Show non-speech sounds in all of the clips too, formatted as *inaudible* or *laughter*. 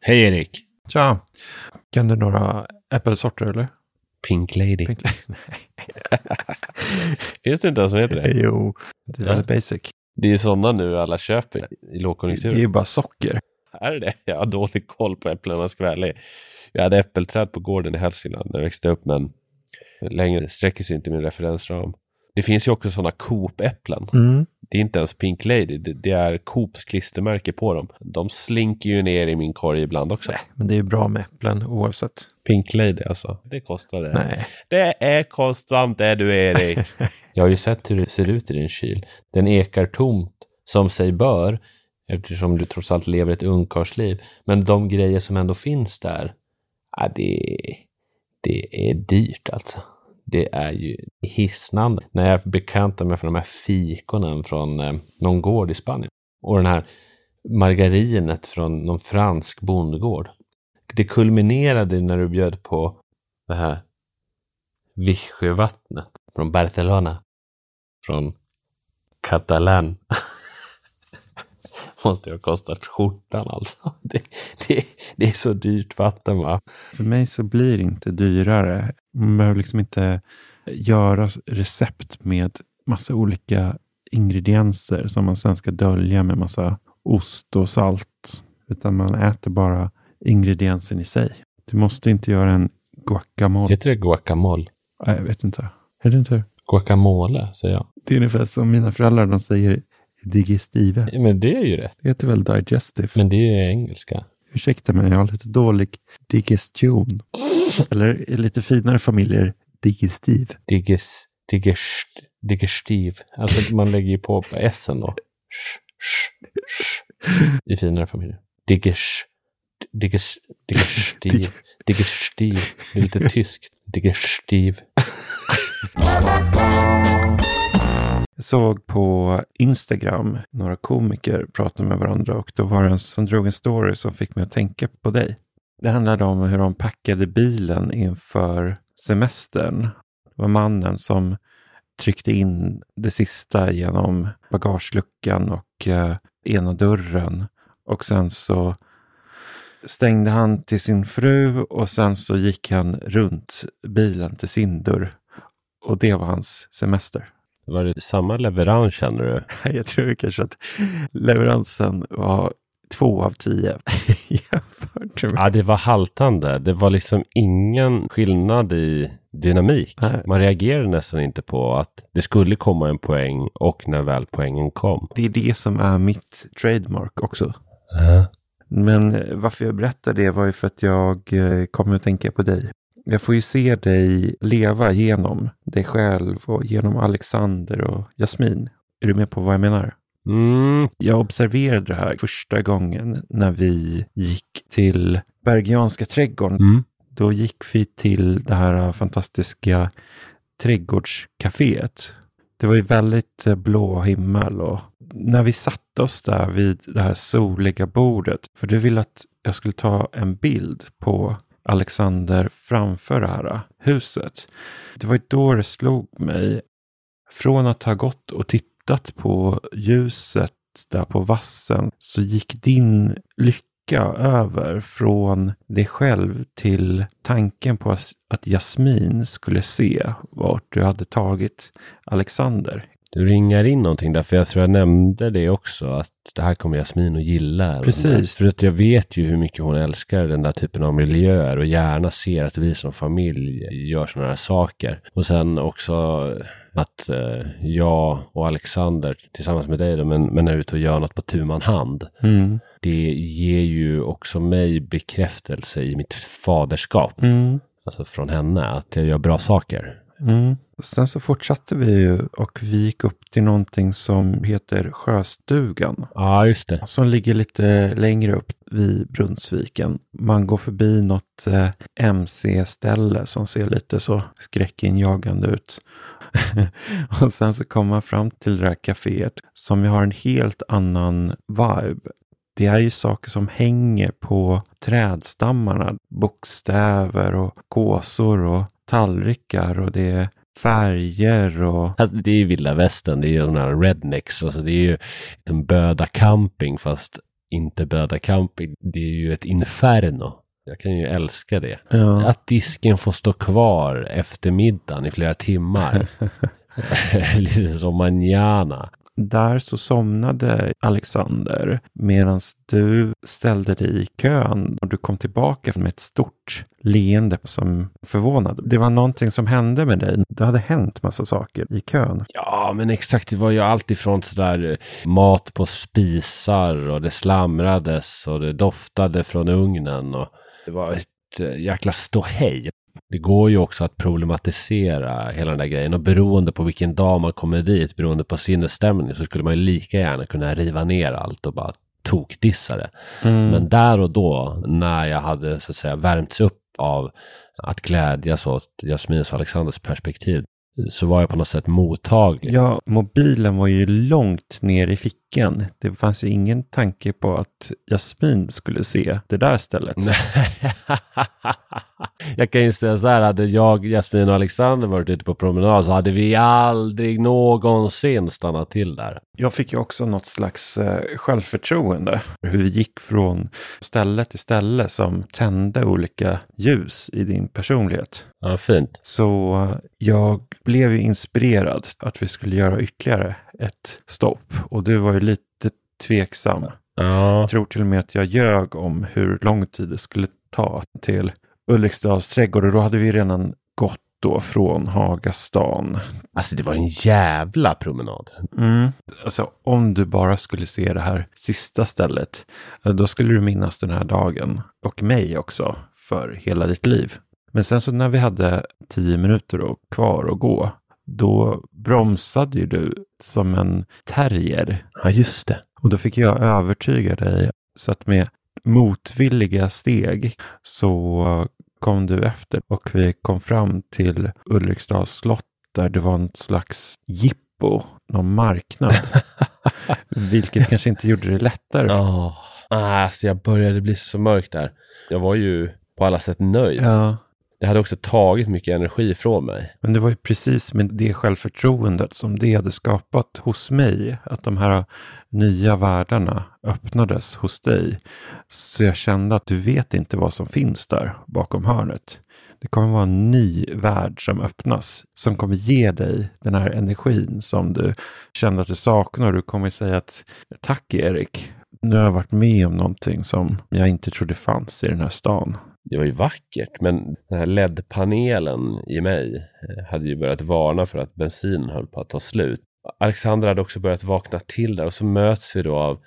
Hej Erik! Tja! Kan du några äppelsorter eller? Pink Lady. Pink- *laughs* *laughs* Finns det inte ens som heter det? *laughs* jo, det är väldigt basic. Det är sådana nu alla köper i Det är lågkonjunktur. ju bara socker. Är det? Jag har dålig koll på äpplen om jag ska vara ärlig. Jag hade äppelträd på gården i Hälsingland när jag växte upp men längre sträcker sig inte min referensram. Det finns ju också sådana Coop-äpplen. Mm. Det är inte ens Pink Lady, det, det är Coops klistermärke på dem. De slinker ju ner i min korg ibland också. Men det är bra med äpplen oavsett. Pink Lady alltså. Det kostar det. Nej. Det är kostsamt det du Erik. *laughs* jag har ju sett hur det ser ut i din kyl. Den ekar tomt som sig bör eftersom du trots allt lever ett ungkarlsliv. Men de grejer som ändå finns där, ja, det, det är dyrt alltså. Det är ju hisnande. När jag bekantade mig för de här fikonen från eh, någon gård i Spanien och den här margarinet från någon fransk bondgård. Det kulminerade när du bjöd på det här Vichyvattnet från Barcelona. Från Catalan. *laughs* Måste ju ha kostat skjortan alltså. *laughs* Det, det, det är så dyrt vatten va? För mig så blir det inte dyrare. Man behöver liksom inte göra recept med massa olika ingredienser som man sen ska dölja med massa ost och salt. Utan man äter bara ingrediensen i sig. Du måste inte göra en guacamole. Heter det guacamole? Nej, jag vet inte. Är det inte? Guacamole säger jag. Det är ungefär som mina föräldrar, de säger digestive. Men det är ju rätt. Det heter väl digestive? Men det är engelska. Ursäkta mig, jag har lite dålig digestion. Eller i lite finare familjer, digestiv. Diges, digest, digestiv. Alltså man lägger ju på essen då. Sh, sh, sh. I finare familjer. Diges, diges, digestiv. Digestiv. Det är lite tyskt. Digestiv. Såg på Instagram några komiker prata med varandra och då var det en som drog en story som fick mig att tänka på dig. Det handlade om hur de packade bilen inför semestern. Det var mannen som tryckte in det sista genom bagageluckan och eh, ena dörren. Och sen så stängde han till sin fru och sen så gick han runt bilen till sin dörr. Och det var hans semester. Var det samma leverans känner du? *laughs* Jag tror kanske att leveransen var två av tio. *laughs* Ja, det var haltande. Det var liksom ingen skillnad i dynamik. Nej. Man reagerade nästan inte på att det skulle komma en poäng och när väl poängen kom. Det är det som är mitt trademark också. Men eh, varför jag berättar det var ju för att jag eh, kommer att tänka på dig. Jag får ju se dig leva genom dig själv och genom Alexander och Jasmin. Är du med på vad jag menar? Mm, Jag observerade det här första gången när vi gick till Bergianska trädgården. mm. Då gick vi till det här fantastiska trädgårdscaféet. Det var ju väldigt eh, blå himmel och när vi satte oss där vid det här soliga bordet, för du ville att jag skulle ta en bild på Alexander framför det här huset. Det var ju då det slog mig, från att ha gått och tittat på ljuset där på vassen, så gick din lycka över från dig själv till tanken på att att Jasmin skulle se vart du hade tagit Alexander. Du ringar in någonting där, för jag tror jag nämnde det också, att det här kommer Jasmin att gilla. Precis. För att jag vet ju hur mycket hon älskar den där typen av miljöer och gärna ser att vi som familj gör sådana här saker. Och sen också att eh, jag och Alexander tillsammans med dig då, men, men är ute och gör något på tu man hand. Mm. Det ger ju också mig bekräftelse i mitt faderskap. Mm. Alltså från henne, att jag gör bra saker. Mm. Sen så fortsatte vi ju och vi gick upp till någonting som heter Sjöstugan. Ja, just det. Som ligger lite längre upp vid Brunnsviken. Man går förbi något eh, MC-ställe som ser lite så skräckinjagande ut. *laughs* och sen så kommer man fram till det här kaféet som ju har en helt annan vibe. Det är ju saker som hänger på trädstammarna. Bokstäver och gåsor och tallrikar och det är färger och... Alltså, det är ju vilda västern, det är ju de här rednecks, alltså det är ju liksom Böda camping fast inte Böda camping. Det är ju ett inferno. Jag kan ju älska det. Ja. Att disken får stå kvar efter middagen i flera timmar. *laughs* *laughs* Lite som manjana. Där så somnade Alexander medan du ställde dig i kön och du kom tillbaka med ett stort leende som förvånade. Det var någonting som hände med dig. Det hade hänt massa saker i kön. Ja, men exakt. Det var ju allt ifrån sådär eh, mat på spisar och det slamrades och det doftade från ugnen och det var ett eh, jäkla ståhej. Det går ju också att problematisera hela den där grejen och beroende på vilken dag man kommer dit, beroende på sinnesstämning så skulle man ju lika gärna kunna riva ner allt och bara tokdissa det. Mm. Men där och då, när jag hade så att säga värmts upp av att glädjas åt Jasmins och Alexanders perspektiv, så var jag på något sätt mottaglig. Ja, mobilen var ju långt ner i fickan. Det fanns ju ingen tanke på att Jasmin skulle se det där stället. *laughs* jag kan ju säga så här, hade jag, Jasmin och Alexander varit ute på promenad så hade vi aldrig någonsin stannat till där. Jag fick ju också något slags eh, självförtroende. Hur vi gick från ställe till ställe som tände olika ljus i din personlighet. Ja, fint. Så eh, jag blev ju inspirerad att vi skulle göra ytterligare ett stopp. Och du var ju lite tveksam. Ja, Jag tror till och med att jag ljög om hur lång tid det skulle ta till Ulriksdals trädgård. Och då hade vi redan gått då från Hagastan. alltså det var en jävla promenad. Mm. Alltså om du bara skulle se det här sista stället, då skulle du minnas den här dagen och mig också för hela ditt liv. Men sen så när vi hade tio minuter kvar att gå, då bromsade ju du som en terrier. Ja, just det. Och då fick jag övertyga dig så att med motvilliga steg så kom du efter och vi kom fram till Ulriksdals slott där det var något slags jippo, någon marknad. *laughs* Vilket kanske inte gjorde det lättare. Ja, alltså jag började bli så mörk där. Jag var ju på alla sätt nöjd. Ja, det hade också tagit mycket energi från mig. men det var ju precis med det självförtroendet som det hade skapat hos mig. Att de här nya världarna öppnades hos dig. Så jag kände att du vet inte vad som finns där bakom hörnet. Det kommer vara en ny värld som öppnas. Som kommer ge dig den här energin som du kände att du saknar. Du kommer säga att tack Erik. Nu har jag varit med om någonting som jag inte trodde fanns i den här stan. Det var ju vackert, men den här LED-panelen i mig eh, hade ju börjat varna för att bensinen höll på att ta slut. Alexandra hade också börjat vakna till där och så möts vi då av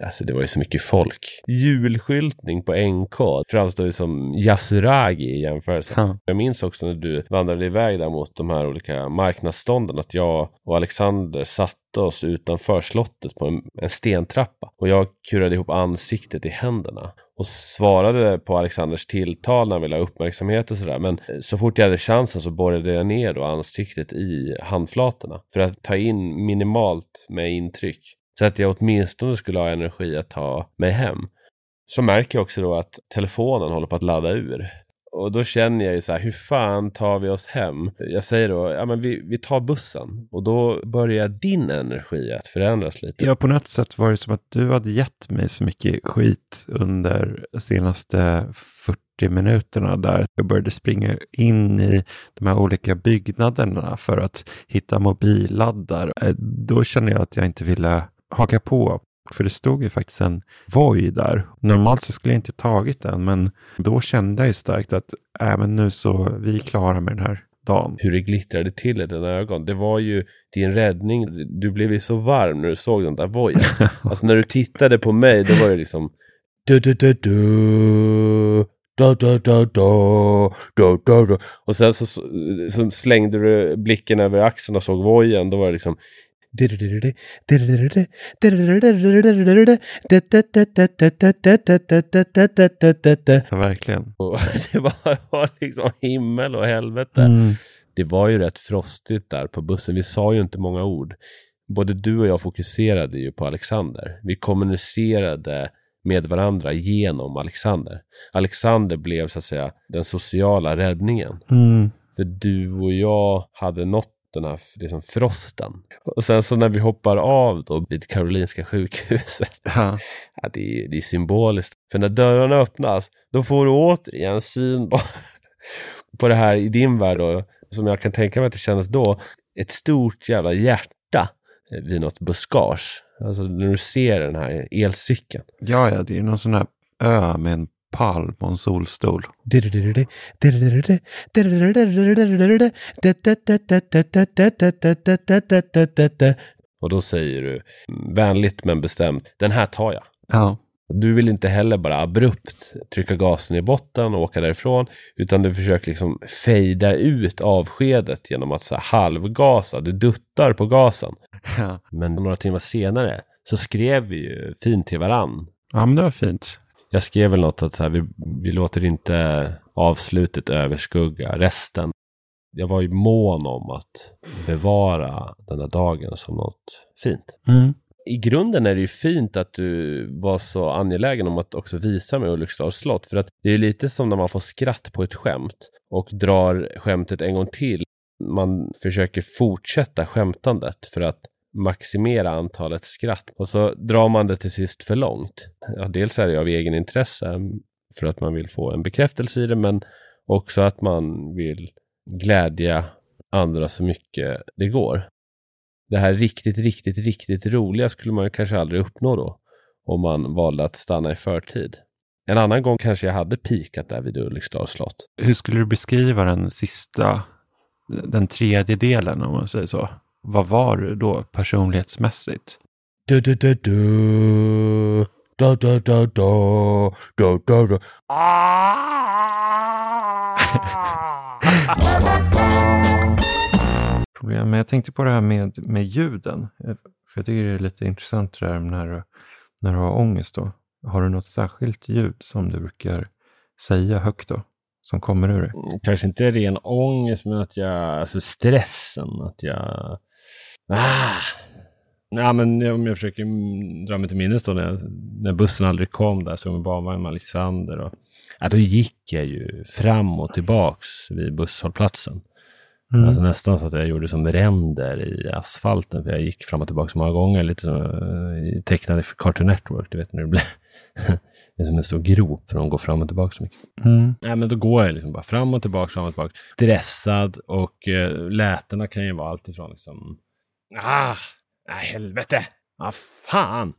Alltså det var ju så mycket folk. Julskyltning på NK framstår ju som Yasuragi i jämförelse. Ja. Jag minns också när du vandrade iväg där mot de här olika marknadsstånden att jag och Alexander satte oss utanför slottet på en, en stentrappa och jag kurade ihop ansiktet i händerna och svarade på Alexanders tilltal när han ville ha uppmärksamhet och sådär. Men eh, så fort jag hade chansen så borrade jag ner då ansiktet i handflatorna för att ta in minimalt med intryck. Så att jag åtminstone skulle ha energi att ta mig hem. Så märker jag också då att telefonen håller på att ladda ur. Och då känner jag ju så här, hur fan tar vi oss hem? Jag säger då, ja men vi, vi tar bussen. Och då börjar din energi att förändras lite. Ja, på något sätt var det som att du hade gett mig så mycket skit under de senaste 40 minuterna där jag började springa in i de här olika byggnaderna för att hitta mobilladdar. Eh, då kände jag att jag inte ville haka på. För det stod ju faktiskt en Voi där. Normalt så skulle jag inte tagit den, men då kände jag ju starkt att äh, men nu så vi är klara med den här dagen. hur det glittrade till i dina ögon. Det var ju din räddning. Du blev ju så varm när du såg den där vojen. *laughs* alltså när du tittade på mig, då var det liksom... Du, du, du, du. Da, da, da, da, da, da, da. Och sen så, så slängde du blicken över axeln och såg vojen. Då var det liksom... Ja, verkligen. *laughs* Och Det var, *laughs* var liksom himmel och helvete. Mm. Det var ju rätt frostigt där på bussen. Vi sa ju inte många ord. Både du och jag fokuserade ju på Alexander. Vi kommunicerade med varandra genom Alexander. Alexander blev så att säga den sociala räddningen. Mm. För du och jag hade nått här liksom frosten. Och sen så när vi hoppar av då vid Karolinska sjukhuset. Ja. *laughs* Ja, det, är, det är symboliskt. För när dörrarna öppnas, då får du återigen syn på, *laughs* på det här i din värld då, som jag kan tänka mig att det kändes då, ett stort jävla hjärta vid något buskage. Alltså när du ser den här elcykeln. Ja, ja, det är någon sån här ö med en palm och en solstol. Och då säger du vänligt men bestämt, den här tar jag. Ja. Du vill inte heller bara abrupt trycka gasen i botten och åka därifrån, utan du försöker liksom fejda ut avskedet genom att så här halvgasa. Du duttar på gasen. Ja. Men några timmar senare så skrev vi ju fint till varann. ja, men det var fint. Jag skrev väl något att så här, vi, vi låter inte avslutet överskugga resten. Jag var ju mån om att bevara den här dagen som något fint. Mm. I grunden är det ju fint att du var så angelägen om att också visa mig Ulriksdals slott. För att det är lite som när man får skratt på ett skämt och drar skämtet en gång till. Man försöker fortsätta skämtandet för att maximera antalet skratt. Och så drar man det till sist för långt. Ja, dels är det av egen intresse för att man vill få en bekräftelse i det, men också att man vill glädja andra så mycket det går. Det här riktigt, riktigt, riktigt roliga skulle man kanske aldrig uppnå då om man valde att stanna i förtid. En annan gång kanske jag hade pikat där vid Ulriksdals slott. Hur skulle du beskriva den sista, den tredje delen om man säger så? Vad var du då personlighetsmässigt? Du, du, du, du. Da, da, da, da. Da, da, da. *laughs* Problem. Men jag tänkte på det här med, med ljuden. För jag tycker det är lite intressant det där när, när du har ångest. Då. Har du något särskilt ljud som du brukar säga högt då? Som kommer ur dig? Mm, kanske inte ren ångest, men att jag, alltså stressen, att jag... Ah. Ja, men om jag försöker dra mig till minnes då när, när bussen aldrig kom där, så med barnvagn med Alexander. Och, ja, då gick jag ju fram och tillbaks vid busshållplatsen. Mm. Alltså nästan så att jag gjorde som ränder i asfalten, för jag gick fram och tillbaka så många gånger, lite som uh, tecknade för Cartoon Network, du vet när det blir *laughs* det är som en stor grop för de går fram och tillbaka så mycket. Mm. Nej, men då går jag liksom bara fram och tillbaka, fram och tillbaka. Stressad och uh, lätena kan ju vara alltifrån liksom... Ah! Nej, helvete! Ah, fan!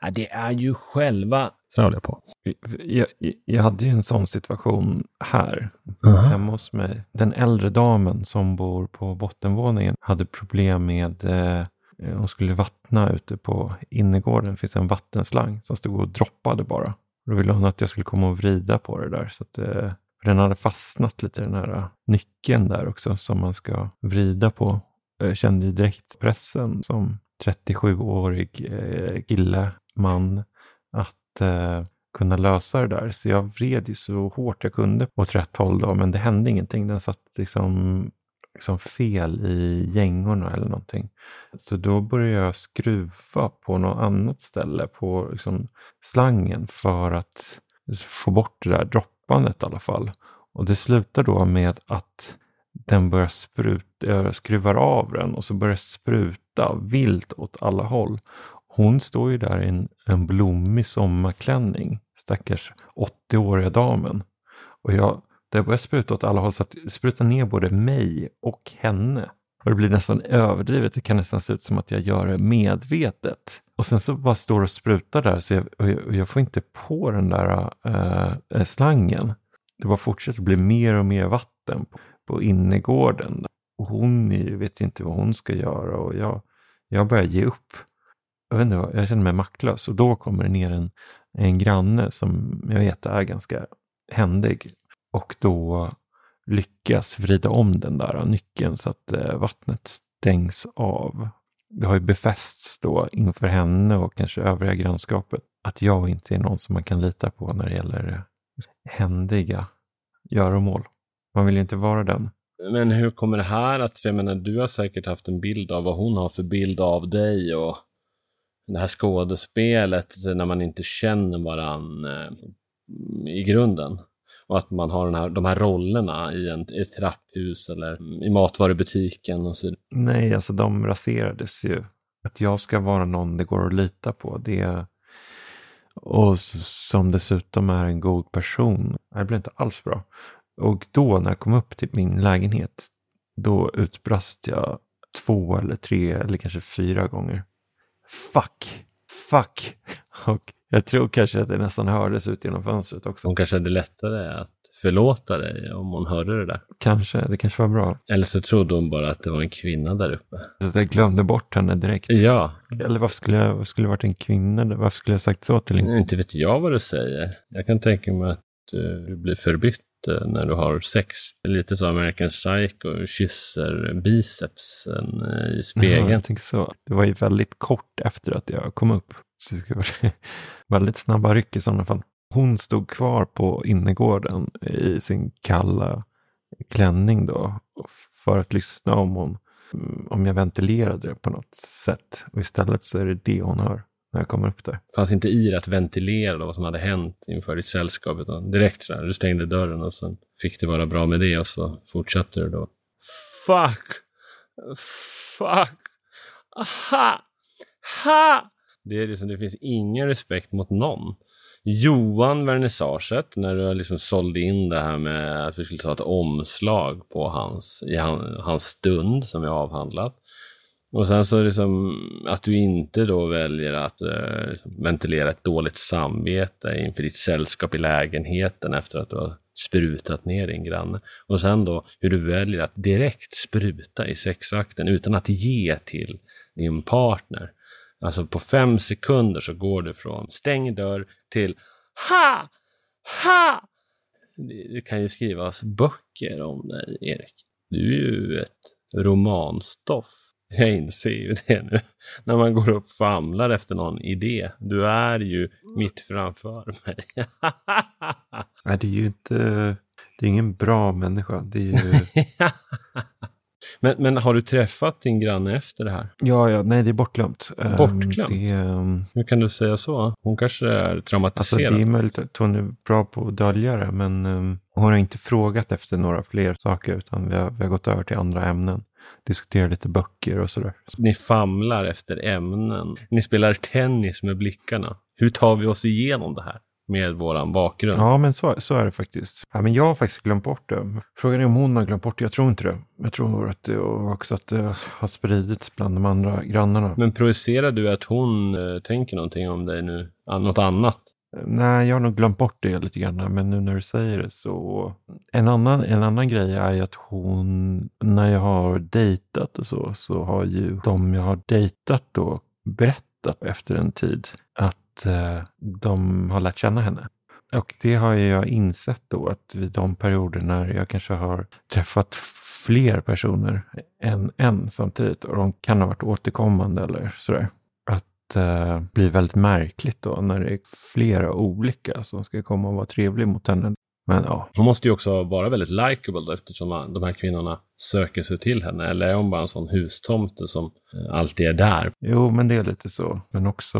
Ah, det är ju själva... Så håller jag på. Jag, jag, jag hade ju en sån situation här Uh-huh. hemma hos mig. Den äldre damen som bor på bottenvåningen hade problem med eh, hon skulle vattna ute på innergården. Det finns en vattenslang som stod och droppade bara. Då ville hon att jag skulle komma och vrida på det där. Så att, eh, för den hade fastnat lite den här eh, nyckeln där också som man ska vrida på. Jag kände ju direkt pressen som 37-årig eh, kille, man, att eh, kunna lösa det där. Så jag vred ju så hårt jag kunde åt rätt håll då, men det hände ingenting. Den satt liksom, liksom fel i gängorna eller någonting. Så då började jag skruva på något annat ställe på liksom slangen för att få bort det där droppandet i alla fall. Och det slutar då med att den börjar spruta, jag skruvar av den och så börjar det spruta vilt åt alla håll. Hon står ju där i en, en blommig sommarklänning, stackars 80-åriga damen. Och jag, det börjar spruta åt alla håll så att det sprutar ner både mig och henne. Och det blir nästan överdrivet, det kan nästan se ut som att jag gör det medvetet. Och sen så bara står det och sprutar där så jag, och jag, och jag får inte på den där äh, slangen. Det bara fortsätter bli mer och mer vatten på, på innergården. Och hon är, vet inte vad hon ska göra och jag, jag börjar ge upp. Jag, vet inte, vad- jag känner mig maktlös och då kommer det ner en, en granne som jag vet är ganska händig. Och då lyckas vrida om den där nyckeln så att eh, vattnet stängs av. Det har ju befästs då inför henne och kanske övriga grannskapet att jag inte är någon som man kan lita på när det gäller eh, händiga göromål. Man vill ju inte vara den. Men hur kommer det här att, för jag menar, du har säkert haft en bild av vad hon har för bild av dig och det här skådespelet när man inte känner varann eh, i grunden. Och att man har den här, de här rollerna i, en, i ett trapphus eller mm, i matvarubutiken och så Nej, alltså de raserades ju. Att jag ska vara någon det går att lita på. Det och som dessutom är en god person. Det blev inte alls bra. Och då när jag kom upp till min lägenhet, då utbrast jag två eller tre eller kanske fyra gånger. Fuck! Fuck! Och jag tror kanske att det nästan hördes ut genom fönstret också. Hon kanske hade lättare att förlåta dig om hon hörde det där. Kanske, det kanske var bra. Eller så trodde hon bara att det var en kvinna där uppe. Så jag glömde bort henne direkt. Ja. Eller varför skulle jag, varför skulle jag varit en kvinna? Varför skulle jag sagt så till en Inte vet jag vad du säger. Jag kan tänka mig att du blir förbytt när du har sex. Lite som American Psycho kysser bicepsen eh, i spegeln. Ja, jag tänker så. Det var ju väldigt kort efter att jag kom upp. Så det var *laughs* väldigt snabba ryck i sådana fall. Hon stod kvar på innergården i sin kalla klänning då. För att lyssna om hon om jag ventilerade det på något sätt. Och istället så är det det hon hör när jag kommer upp där. Fanns inte i att ventilera vad som hade hänt inför ditt sällskap, utan direkt så där, du stängde dörren och sen fick det vara bra med det och så fortsatte du då. Fuck! Fuck! Aha! Ha! Det är liksom, det finns ingen respekt mot någon. Johan vernissaget, när du liksom sålde in det här med att vi skulle ta ett omslag på hans, i han, hans stund som vi avhandlat. Och sen så liksom att du inte då väljer att eh, liksom ventilera ett dåligt samvete inför ditt sällskap i lägenheten efter att du har sprutat ner din granne. Och sen då hur du väljer att direkt spruta i sexakten utan att ge till din partner. Alltså på fem sekunder så går du från stäng dörr till ha! Ha! Det kan ju skrivas böcker om dig, Erik. Du är ju ett romanstoff. *laughs* Jag inser ju det nu. När man går och famlar efter någon idé. Du är ju mitt framför mig. *laughs* Nej, det är ju inte... Det är ingen bra människa. Det är ju... *laughs* Men, men har du träffat din granne efter det här? Ja, ja nej det är bortglömt. Ehm, bortglömt? Det, um... Hur kan du säga så? Hon kanske är traumatiserad? Alltså, det är möjligt att hon är bra på att dölja det, men um, hon har inte frågat efter några fler saker, utan vi har, vi har gått över till andra ämnen. Diskuterar lite böcker och sådär. Ni famlar efter ämnen. Ni spelar tennis med blickarna. Hur tar vi oss igenom det här? med våran bakgrund. Ja, men så, så är det faktiskt. Ja, men jag har faktiskt glömt bort det. Frågan är om hon har glömt bort det. Jag tror inte det. Jag tror att det också att det har spridits bland de andra grannarna. Men projicerar du att hon eh, tänker någonting om dig nu? Något annat? Nej, jag har nog glömt bort det lite grann. Men nu när du säger det så. En annan, en annan grej är ju att hon, när jag har dejtat och så, så har ju de jag har dejtat då berättat efter en tid att eh, de har lärt känna henne. Och det har jag insett då att vid de perioder när jag kanske har träffat fler personer än en samtidigt och de kan ha varit återkommande eller sådär. Eh, bli väldigt märkligt då när det är flera olika som ska komma och vara trevlig mot henne. Men ja. Hon måste ju också vara väldigt likeable eftersom de här kvinnorna söker sig till henne. Eller är hon bara en sån hustomte som eh, alltid är där? Jo, men det är lite så. Men också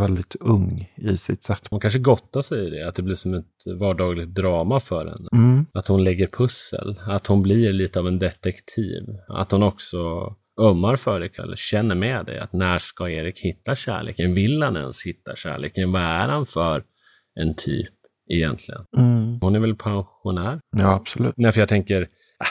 väldigt ung i sitt sätt. Hon kanske gottar sig i det, att det blir som ett vardagligt drama för henne. Mm. Att hon lägger pussel, att hon blir lite av en detektiv. Att hon också ömmar för dig eller känner med dig att när ska Erik hitta kärleken? Vill han ens hitta kärleken? Vad är han för en typ? Egentligen. Mm. Hon är väl pensionär? Ja, absolut. Nej, för jag tänker, äh,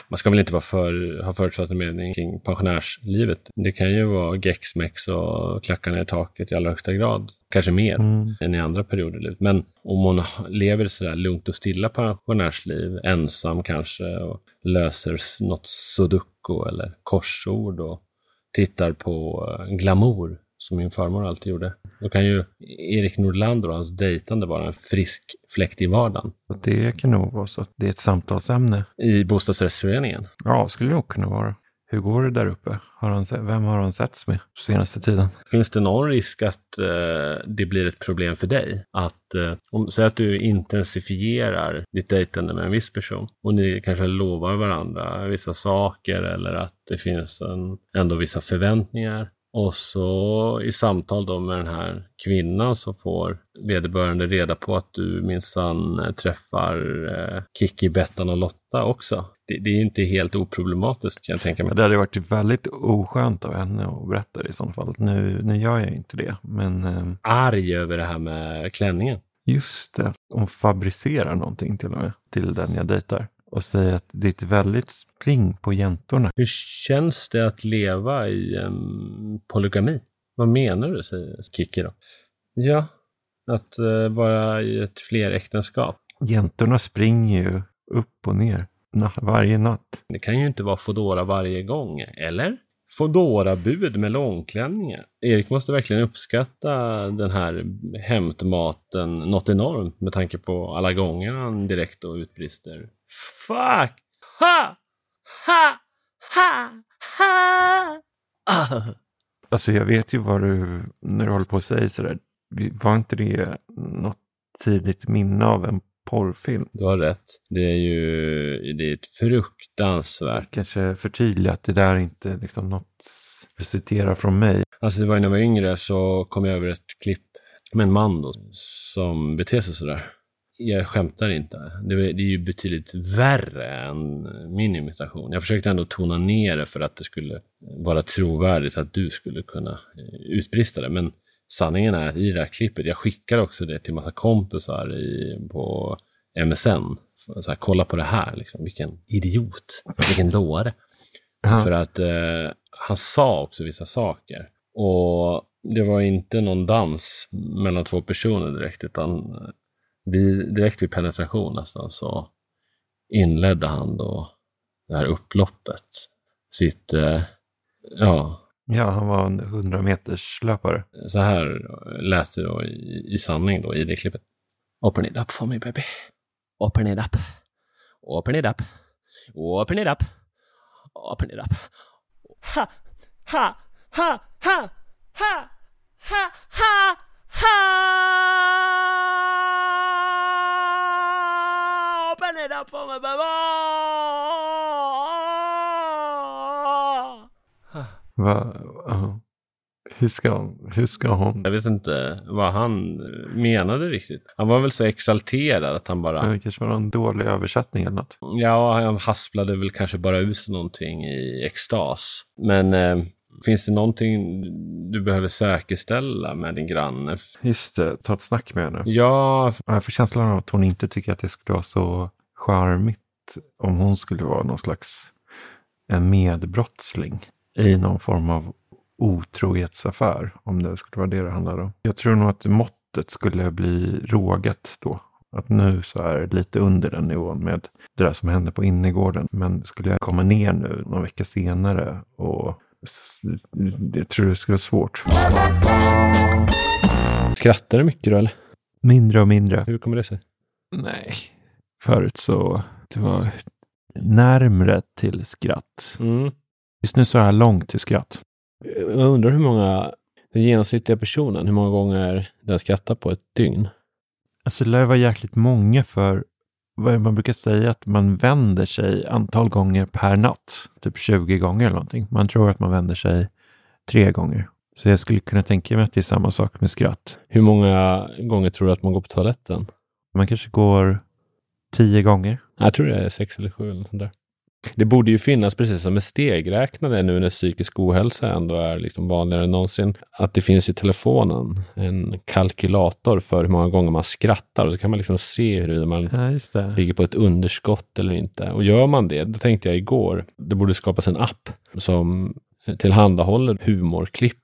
man ska väl inte vara för, ha förutfattad mening kring pensionärslivet. Det kan ju vara gexmex och klackarna i taket i allra högsta grad. Kanske mer mm. än i andra perioder i livet. Men om hon lever sådär lugnt och stilla pensionärsliv, ensam kanske, och löser något sudoku eller korsord och tittar på eh, glamour som min farmor alltid gjorde. Då kan ju Erik Nordlander och hans dejtande vara en frisk fläkt i vardagen. Det kan nog vara så att det är ett samtalsämne. I bostadsrättsföreningen? Ja, skulle det nog kunna vara. Hur går det där uppe? Har han, vem har han setts med senaste tiden? Finns det någon risk att eh, det blir ett problem för dig? Att, eh, om, säg att du intensifierar ditt dejtande med en viss person och ni kanske lovar varandra vissa saker eller att det finns en, ändå vissa förväntningar Och så i samtal då med den här kvinnan så får vederbörande reda på att du minsann eh, träffar eh, Kiki, Bettan och Lotta också. Det, det är inte helt oproblematiskt kan jag tänka mig. Det hade varit väldigt oskönt av henne att berätta det i så fall. Nu, nu gör jag inte det, men... Eh, Arg över det här med klänningen. Just det, hon fabricerar någonting till och med till den jag dejtar och säger att det är ett väldigt spring på jäntorna. Hur känns det att leva i en polygami? Vad menar du, säger Kikki då. Ja, att uh, vara i ett fleräktenskap. Jäntorna springer ju upp och ner varje natt. Det kan ju inte vara Fodora varje gång, eller? Fodora-bud med långklänningar. Erik måste verkligen uppskatta den här hämtmaten något enormt med tanke på alla gånger han direkt och utbrister. Fuck! Ha! Ha! Ha! Ha! Ah. *laughs* Alltså jag vet ju vad du, när du håller på att säga sådär, var inte det något tidigt minne av en porrfilm? Du har rätt. Det är ju det är ett fruktansvärt. Kanske förtydliga att det där är inte liksom något du citerar från mig. Alltså det var när jag var yngre så kom jag över ett klipp med en man då, som beter sig sådär. Jag skämtar inte. Det är, det är ju betydligt värre än min imitation. Jag försökte ändå tona ner det för att det skulle vara trovärdigt att du skulle kunna utbrista det. Men sanningen är att i det här klippet, jag skickar också det till massa kompisar i, på MSN. Så här, kolla på det här, liksom. vilken idiot, vilken dåre. För att eh, han sa också vissa saker. Och det var inte någon dans mellan två personer direkt, utan vi, direkt vid penetration nästan så inledde han då det här upploppet. Sitt, eh, ja, Ja, han var en 100 meters löpare. Så här lät det då i, i sanning då i det klippet. Open it up for me baby. Open it up. Open it up. Open it up. Open it up. Ha, ha, ha, ha, ha, ha, ha, ha. Open it up for me baby. Va, uh, hur, ska, hur ska hon? Jag vet inte vad han menade riktigt. Han var väl så exalterad att han bara... Det kanske var någon dålig översättning eller något. Ja, han hasplade väl kanske bara ut någonting i extas. Men eh, finns det någonting du behöver säkerställa med din granne? Just det, ta ett snack med henne. Ja. Jag får känslan av att hon inte tycker att det skulle vara så charmigt om hon skulle vara någon slags en medbrottsling i någon form av otrohetsaffär, om det skulle vara det det handlar om. Jag tror nog att måttet skulle bli rågat då. Att nu så är det lite under den nivån med det där som hände på innergården. Men skulle jag komma ner nu någon vecka senare och jag tror det skulle vara svårt. Skrattar du mycket då eller? Mindre och mindre. Hur kommer det sig? Nej, förut så det var närmre till skratt. Mm. Just nu så är jag långt till skratt. Jag undrar hur många, den genomsnittliga personen, hur många gånger den skrattar på ett dygn? Alltså det lär vara jäkligt många för vad man brukar säga att man vänder sig antal gånger per natt. Typ 20 gånger eller någonting. Man tror att man vänder sig tre gånger. Så jag skulle kunna tänka mig att det är samma sak med skratt. Hur många gånger tror du att man går på toaletten? Man kanske går tio gånger. Jag tror det är sex eller sju eller sånt där. Det borde ju finnas, precis som med stegräknare nu när psykisk ohälsa ändå är liksom vanligare än någonsin, att det finns i telefonen en kalkylator för hur många gånger man skrattar och så kan man liksom se hur man ja, ligger på ett underskott eller inte. Och gör man det, då tänkte jag igår, det borde skapas en app som tillhandahåller humorklipp.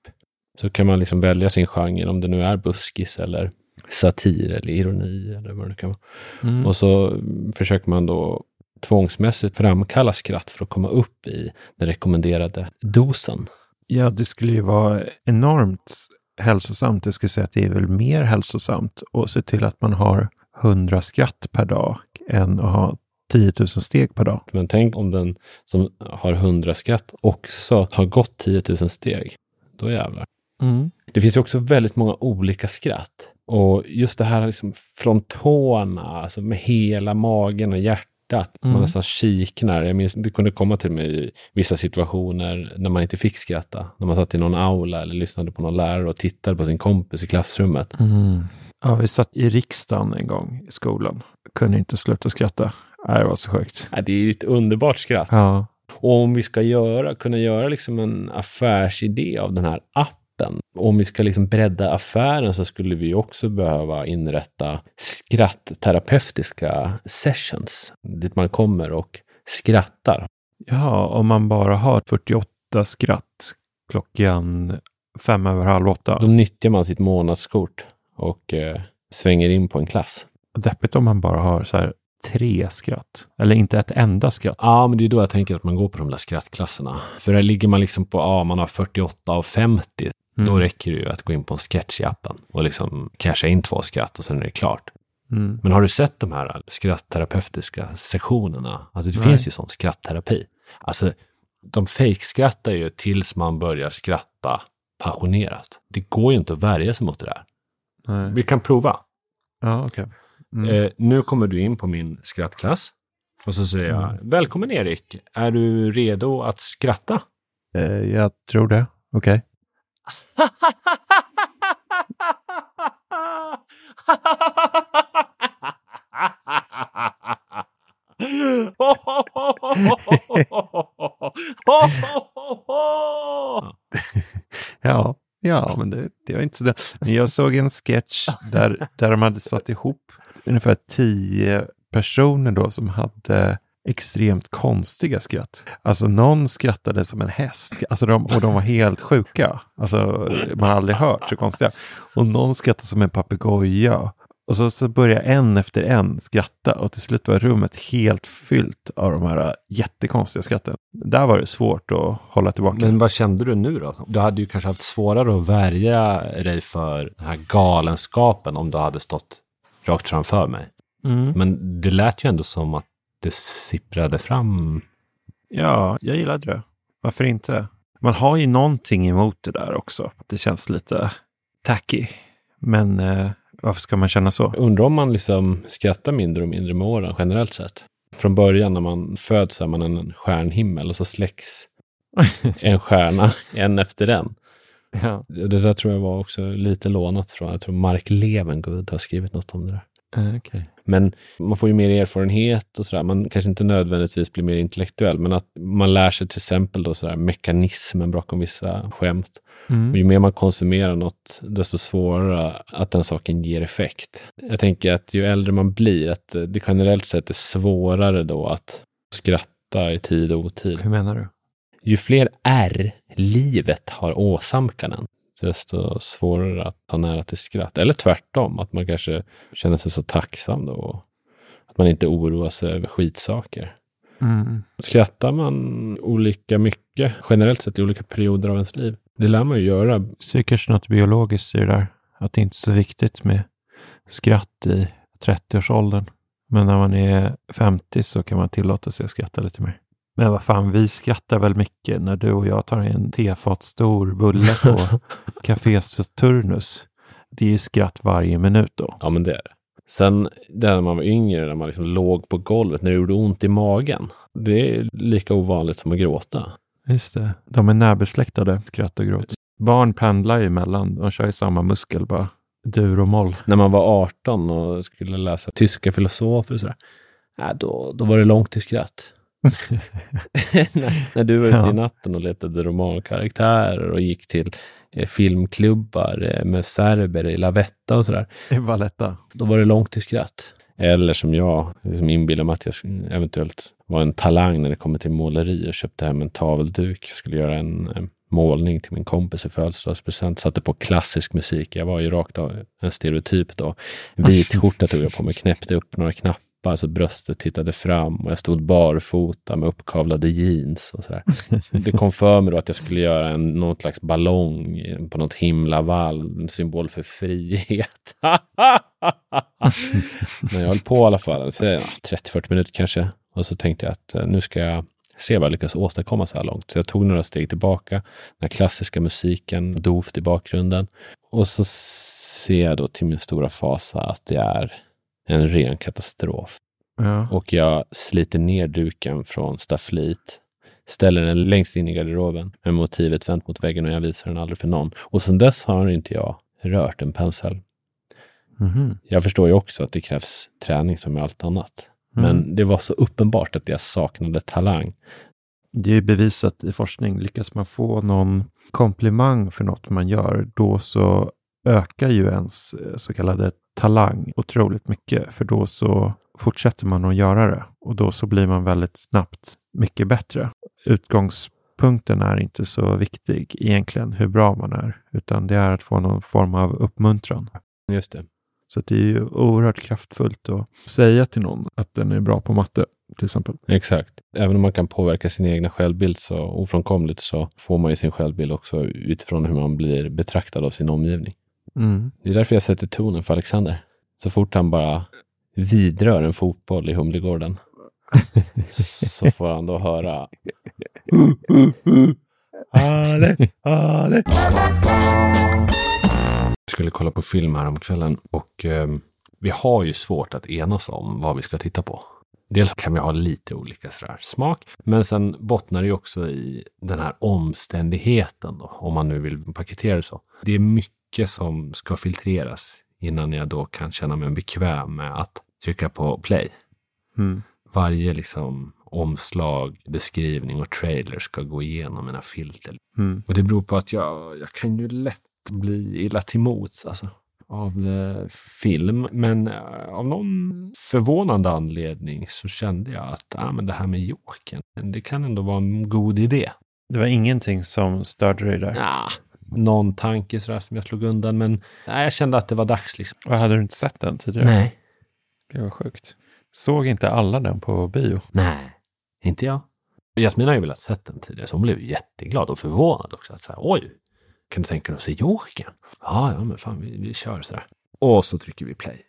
Så kan man liksom välja sin genre, om det nu är buskis eller satir eller ironi eller vad det kan vara. Mm. Och så försöker man då tvångsmässigt framkalla skratt för att komma upp i den rekommenderade dosen. Ja, det skulle ju vara enormt hälsosamt. Jag skulle säga att det är väl mer hälsosamt att se till att man har 100 skratt per dag än att ha 10 000 steg per dag. Men tänk om den som har 100 skratt också har gått 10 000 steg. Då jävlar. Mm. Det finns ju också väldigt många olika skratt. Och just det här liksom från tårna, alltså med hela magen och hjärtat hjärtat. Man Mm. nästan kiknar. Jag minns, det kunde komma till mig i vissa situationer när man inte fick skratta. När man satt i någon aula eller lyssnade på någon lärare och tittade på sin kompis i klassrummet. Mm. Ja, vi satt i riksdagen en gång i skolan. Kunde inte sluta skratta. Nej, det var så sjukt. Ja, det är ett underbart skratt. Ja. Och om vi ska göra, kunna göra liksom en affärsidé av den här appen, om vi ska liksom bredda affären så skulle vi också behöva inrätta skrattterapeutiska sessions, dit man kommer och skrattar. ja, om man bara har 48 skratt klockan fem över halv åtta. Då nyttjar man sitt månadskort och eh, svänger in på en klass. Deppigt om man bara har så här tre skratt. Eller inte ett enda skratt. Ja, men det är då jag tänker att man går på de där skrattklasserna. För där ligger man liksom på, ja, man har 48 av 50. Mm. Då räcker det ju att gå in på en sketch i appen och liksom casha in två skratt och sen är det klart. Mm. Men har du sett de här skrattterapeutiska sessionerna? Alltså det Nej. finns ju sån skrattterapi. Alltså de fejkskrattar ju tills man börjar skratta passionerat. Det går ju inte att värja sig mot det där. Nej. Vi kan prova. Ja, okej. Mm. Eh, nu kommer du in på min skrattklass. Och så säger jag, Mm. välkommen Erik, är du redo att skratta? Eh, jag tror det. Okej. *laughs* Ja, ja, men det, det var inte så. Men jag såg en sketch där, där de hade satt ihop ungefär tio personer då som hade extremt konstiga skratt. Alltså någon skrattade som en häst alltså de, och de var helt sjuka. Alltså man har aldrig hört så konstiga. Och någon skrattade som en papegoja. Och så, så började en efter en skratta och till slut var rummet helt fyllt av de här jättekonstiga skratten. Där var det svårt att hålla tillbaka. Men vad kände du nu då? Du hade ju kanske haft svårare att värja dig för den här galenskapen om du hade stått rakt framför mig. Mm. Men det lät ju ändå som att det sipprade fram. Ja, jag gillade det. Varför inte? Man har ju någonting emot det där också. Det känns lite tacky. Men eh, varför ska man känna så? Undrar om man liksom skrattar mindre och mindre med åren generellt sett. Från början när man föds är man en stjärnhimmel och så släcks *laughs* en stjärna en efter en. Ja. Det där tror jag var också lite lånat från, jag tror Mark Levengood har skrivit något om det där. Eh, okej. Men man får ju mer erfarenhet och sådär. Man kanske inte nödvändigtvis blir mer intellektuell, men att man lär sig till exempel då sådär mekanismen bakom vissa skämt. Och Mm. ju mer man konsumerar något, desto svårare att den saken ger effekt. Jag tänker att ju äldre man blir, att det generellt sett är svårare då att skratta i tid och otid. Hur menar du? Ju fler R livet har åsamkat den, desto svårare att ha nära till skratt. Eller tvärtom, att man kanske känner sig så tacksam då. och Att man inte oroar sig över skitsaker. Mm. Skrattar man olika mycket, generellt sett i olika perioder av ens liv? Det lär man ju göra. Säkert något biologiskt i det där. Att det inte är så viktigt med skratt i 30-årsåldern. Men när man är 50 så kan man tillåta sig att skratta lite mer. Men vad fan, vi skrattar väl mycket när du och jag tar en tefatstor bulle på *laughs* Café Saturnus. Det är ju skratt varje minut då. Ja, men det är det. Sen det när man var yngre, när man liksom låg på golvet, när det gjorde ont i magen. Det är lika ovanligt som att gråta. Just det. De är närbesläktade, skratt och gråt. Barn pendlar ju emellan. De kör ju samma muskel bara. Dur och moll. När man var 18 och skulle läsa tyska filosofer och sådär. Ja, då, då var det långt till skratt. *laughs* när, när du var ute Ja. i natten och letade romankaraktärer och gick till eh, filmklubbar eh, med serber i Lavetta och sådär. I Valletta. Då var det långt till skratt. Eller som jag, liksom inbillar mig att jag eventuellt var en talang när det kommer till måleri och köpte hem en tavelduk. Skulle göra en målning till min kompis i födelsedagspresent. Satte på klassisk musik. Jag var ju rakt av en stereotyp då. Vit skjorta tog jag på mig, knäppte upp några knappar så bröstet tittade fram och jag stod barfota med uppkavlade jeans och sådär. Det kom för mig då att jag skulle göra en, någon slags ballong på något himlavalv, en symbol för frihet. *laughs* Men jag höll på i alla fall, 30-40 minuter kanske. Och så tänkte jag att eh, nu ska jag se vad jag lyckas åstadkomma så här långt. Så jag tog några steg tillbaka, den klassiska musiken dovt i bakgrunden. Och så ser jag då till min stora fasa att det är en ren katastrof. Ja. och jag sliter ner duken från stafflit, ställer den längst in i garderoben med motivet vänt mot väggen och jag visar den aldrig för någon. Och sedan dess har inte jag rört en pensel. Mhm. Jag förstår ju också att det krävs träning som med allt annat. Mm. Men det var så uppenbart att jag saknade talang. Det är bevisat i forskning, lyckas man få någon komplimang för något man gör, då så ökar ju ens eh, så kallade talang otroligt mycket, för då så fortsätter man att göra det och då så blir man väldigt snabbt mycket bättre. Utgångspunkten är inte så viktig egentligen, hur bra man är, utan det är att få någon form av uppmuntran. Just det. Så det är ju oerhört kraftfullt att säga till någon att den är bra på matte, till exempel. Exakt. Även om man kan påverka sin egna självbild så ofrånkomligt så får man ju sin självbild också utifrån hur man blir betraktad av sin omgivning. Mm. Det är därför jag sätter tonen för Alexander. Så fort han bara vidrör en fotboll i Humlegården *laughs* så får han då höra Ale, Ale. Jag skulle kolla på film här om kvällen och eh, vi har ju svårt att enas om vad vi ska titta på. Dels kan vi ha lite olika sådär smak, men sen bottnar det ju också i den här omständigheten då, om man nu vill paketera det så. Det är mycket som ska filtreras innan jag då kan känna mig bekväm med att trycka på play. Mm. Varje liksom omslag, beskrivning och trailer ska gå igenom mina filter. Mm. Och det beror på att jag, jag kan ju lätt bli illa till mots alltså, av eh, film. Men eh, av någon förvånande anledning så kände jag att ah, men det här med Jokern, det kan ändå vara en god idé. Det var ingenting som störde dig där. Ja, någon tanke sådär som jag slog undan, men nej, jag kände att det var dags liksom. Och hade du inte sett den tidigare? Nej. Det var sjukt. Såg inte alla den på bio? Nej, inte jag. Jasmin har ju velat sett den tidigare, så hon blev jätteglad och förvånad också. Att så här, Oj, kan du tänka dig att se Jokern? Ja, ja, men fan, vi, vi kör sådär. Och så trycker vi play.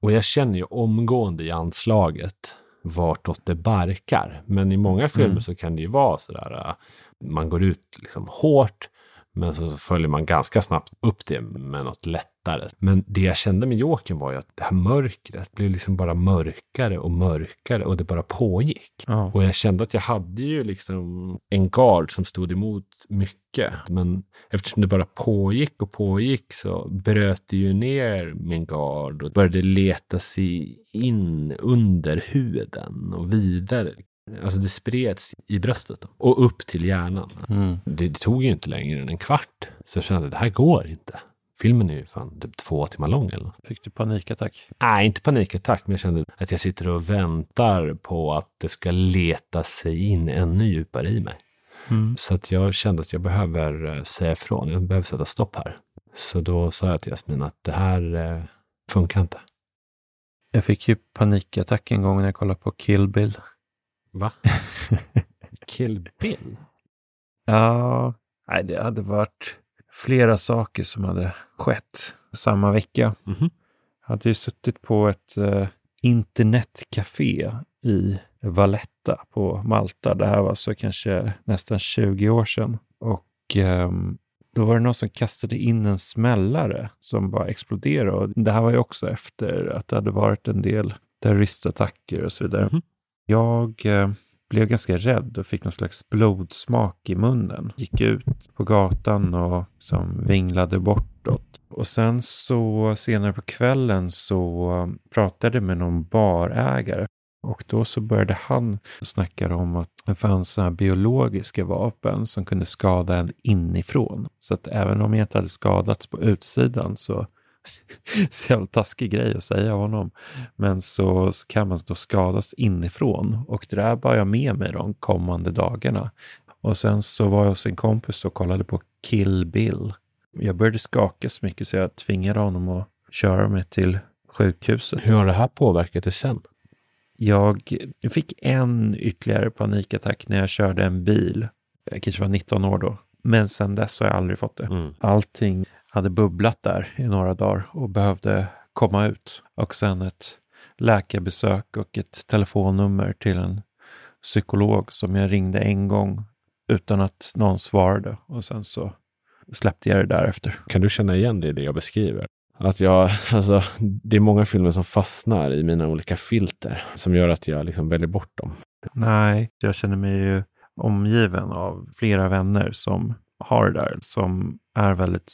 Och jag känner ju omgående i anslaget vartåt det barkar. Men i många filmer Mm. så kan det ju vara sådär, äh, man går ut liksom hårt, men så följer man ganska snabbt upp det med något lättare. Men det jag kände med Jokern var ju att det här mörkret blev liksom bara mörkare och mörkare och det bara pågick. Ja. Och jag kände att jag hade ju liksom en gard som stod emot mycket. Men eftersom det bara pågick och pågick så bröt det ju ner min gard och började leta sig in under huden och vidare. Alltså det spreds i bröstet då, och upp till hjärnan. Mm. Det, det tog ju inte längre än en kvart. Så jag kände, det här går inte. Filmen är ju fan typ två timmar lång eller. Fick du panikattack? Nej, inte panikattack, men jag kände att jag sitter och väntar på att det ska leta sig in ännu djupare i mig. Mm. Så att jag kände att jag behöver eh, säga ifrån. Jag behöver sätta stopp här. Så då sa jag till Jasmin att det här eh, funkar inte. Jag fick ju panikattack en gång när jag kollade på Kill Bill. Va? *laughs* Kill Bill? Ja, nej, det hade varit flera saker som hade skett samma vecka. Mhm. Jag hade ju suttit på ett eh, internetcafé i Valletta på Malta. Det här var så kanske nästan 20 år sedan. Och ehm, då var det någon som kastade in en smällare som bara exploderade. Och det här var ju också efter att det hade varit en del terroristattacker och så vidare. Mhm. Jag eh, blev ganska rädd och fick någon slags blodsmak i munnen. Gick ut på gatan och som vinglade bortåt. Och sen så senare på kvällen så eh, pratade jag med någon barägare. Och då så började han snacka om att det fanns såna här biologiska vapen som kunde skada en inifrån. Så att även om jag inte hade skadats på utsidan så *laughs* så jävla taskig grej att säga av honom. Men så, så kan man då skadas inifrån och det där bar jag med mig de kommande dagarna. Och sen så var jag hos en kompis och kollade på Kill Bill. Jag började skaka så mycket så jag tvingade honom att köra mig till sjukhuset. Hur har det här påverkat dig sen? Jag fick en ytterligare panikattack när jag körde en bil. Jag kanske var 19 år då. Men sen dess har jag aldrig fått det. Mm. Allting hade bubblat där i några dagar och behövde komma ut. Och sen ett läkarbesök och ett telefonnummer till en psykolog som jag ringde en gång utan att någon svarade. Och sen så släppte jag det därefter. Kan du känna igen det i det jag beskriver? att jag, *laughs* alltså, det är många filmer som fastnar i mina olika filter som gör att jag liksom väljer bort dem. Nej, jag känner mig ju omgiven av flera vänner som har det där, som är väldigt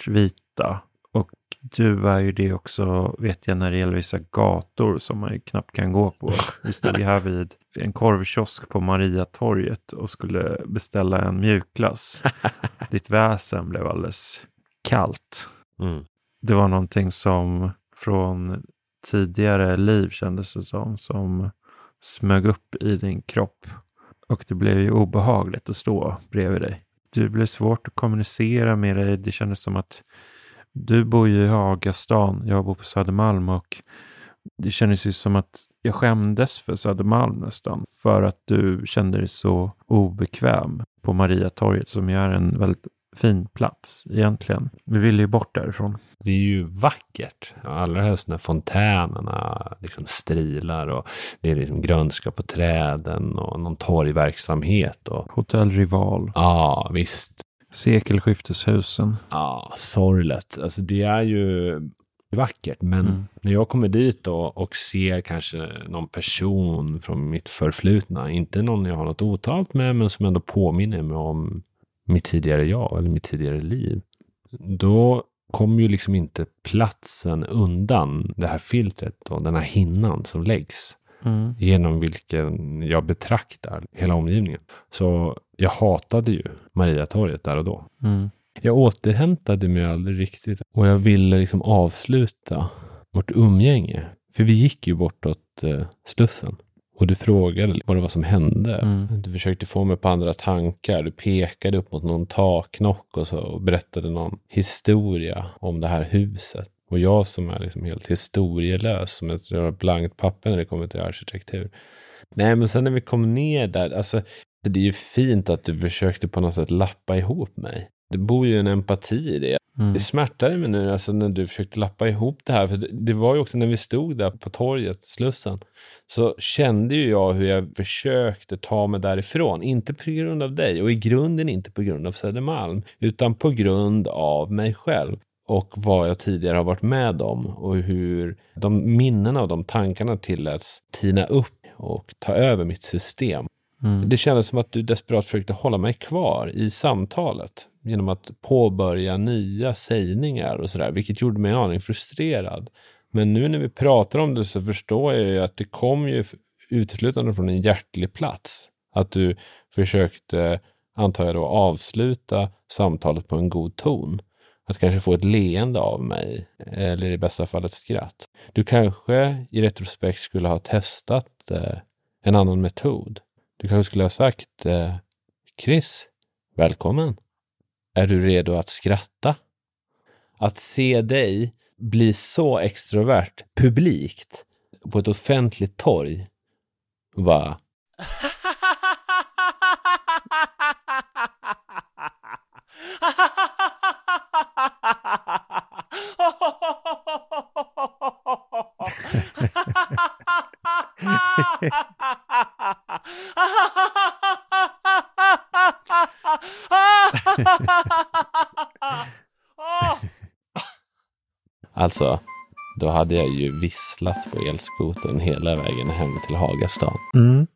svartvita. Och du är ju det också, vet jag, när det gäller vissa gator som man ju knappt kan gå på. Vi stod ju här vid en korvkiosk på Mariatorget och skulle beställa en mjukglass. Ditt väsen blev alldeles kallt. Mm. Det var någonting som från tidigare liv kändes det som, som smög upp i din kropp. Och det blev ju obehagligt att stå bredvid dig. Det blev svårt att kommunicera med dig. Det kändes som att du bor ju i Hagastan, jag bor på Södermalm och det kändes ju som att jag skämdes för Södermalm nästan. För att du kände dig så obekväm på Mariatorget som ju är en väldigt fin plats egentligen. Vi ville ju bort därifrån. Det är ju vackert. Allra helst när fontänerna liksom strilar och det är liksom grönska på träden och någon torgverksamhet. Och... Hotell Rival. Ja, visst. Sekelskifteshusen. Ja, sorgligt. Alltså det är ju vackert. Men mm. när jag kommer dit då och ser kanske någon person från mitt förflutna, inte någon jag har något otalt med, men som ändå påminner mig om mitt tidigare jag eller mitt tidigare liv. Då kommer ju liksom inte platsen undan det här filtret och den här hinnan som läggs. Mm. Genom vilken jag betraktar hela omgivningen. Så jag hatade ju Mariatorget där och då. Mm. Jag återhämtade mig aldrig riktigt och jag ville liksom avsluta vårt umgänge. För vi gick ju bortåt eh, Slussen. Och du frågade vad det var som hände. Mm. Du försökte få mig på andra tankar. Du pekade upp mot någon taknock och, så, och berättade någon historia om det här huset. Och jag som är liksom helt historielös, som ett blankt papper när det kommer till arkitektur. Nej, men sen när vi kom ner där, alltså det är ju fint att du försökte på något sätt lappa ihop mig. Det bor ju en empati i det. Mm. Det smärtade mig nu alltså när du försökte lappa ihop det här. För det, var ju också när vi stod där på torget, Slussen, så kände ju jag hur jag försökte ta mig därifrån. Inte på grund av dig och i grunden inte på grund av Södermalm, utan på grund av mig själv och vad jag tidigare har varit med om och hur de minnena och de tankarna tilläts tina upp och ta över mitt system. Mm. Det kändes som att du desperat försökte hålla mig kvar i samtalet genom att påbörja nya sägningar och sådär, vilket gjorde mig en aning frustrerad. Men nu när vi pratar om det så förstår jag ju att det kom ju uteslutande från en hjärtlig plats. Att du försökte, antar jag då, avsluta samtalet på en god ton. Att kanske få ett leende av mig, eller i bästa fall ett skratt. Du kanske i retrospekt skulle ha testat eh, en annan metod. Du kanske skulle ha sagt eh, Chris, välkommen. Är du redo att skratta? Att se dig bli så extrovert publikt på ett offentligt torg. Va? Alltså, då hade jag ju visslat på elskoten hela vägen hem till Hagastan. Mm.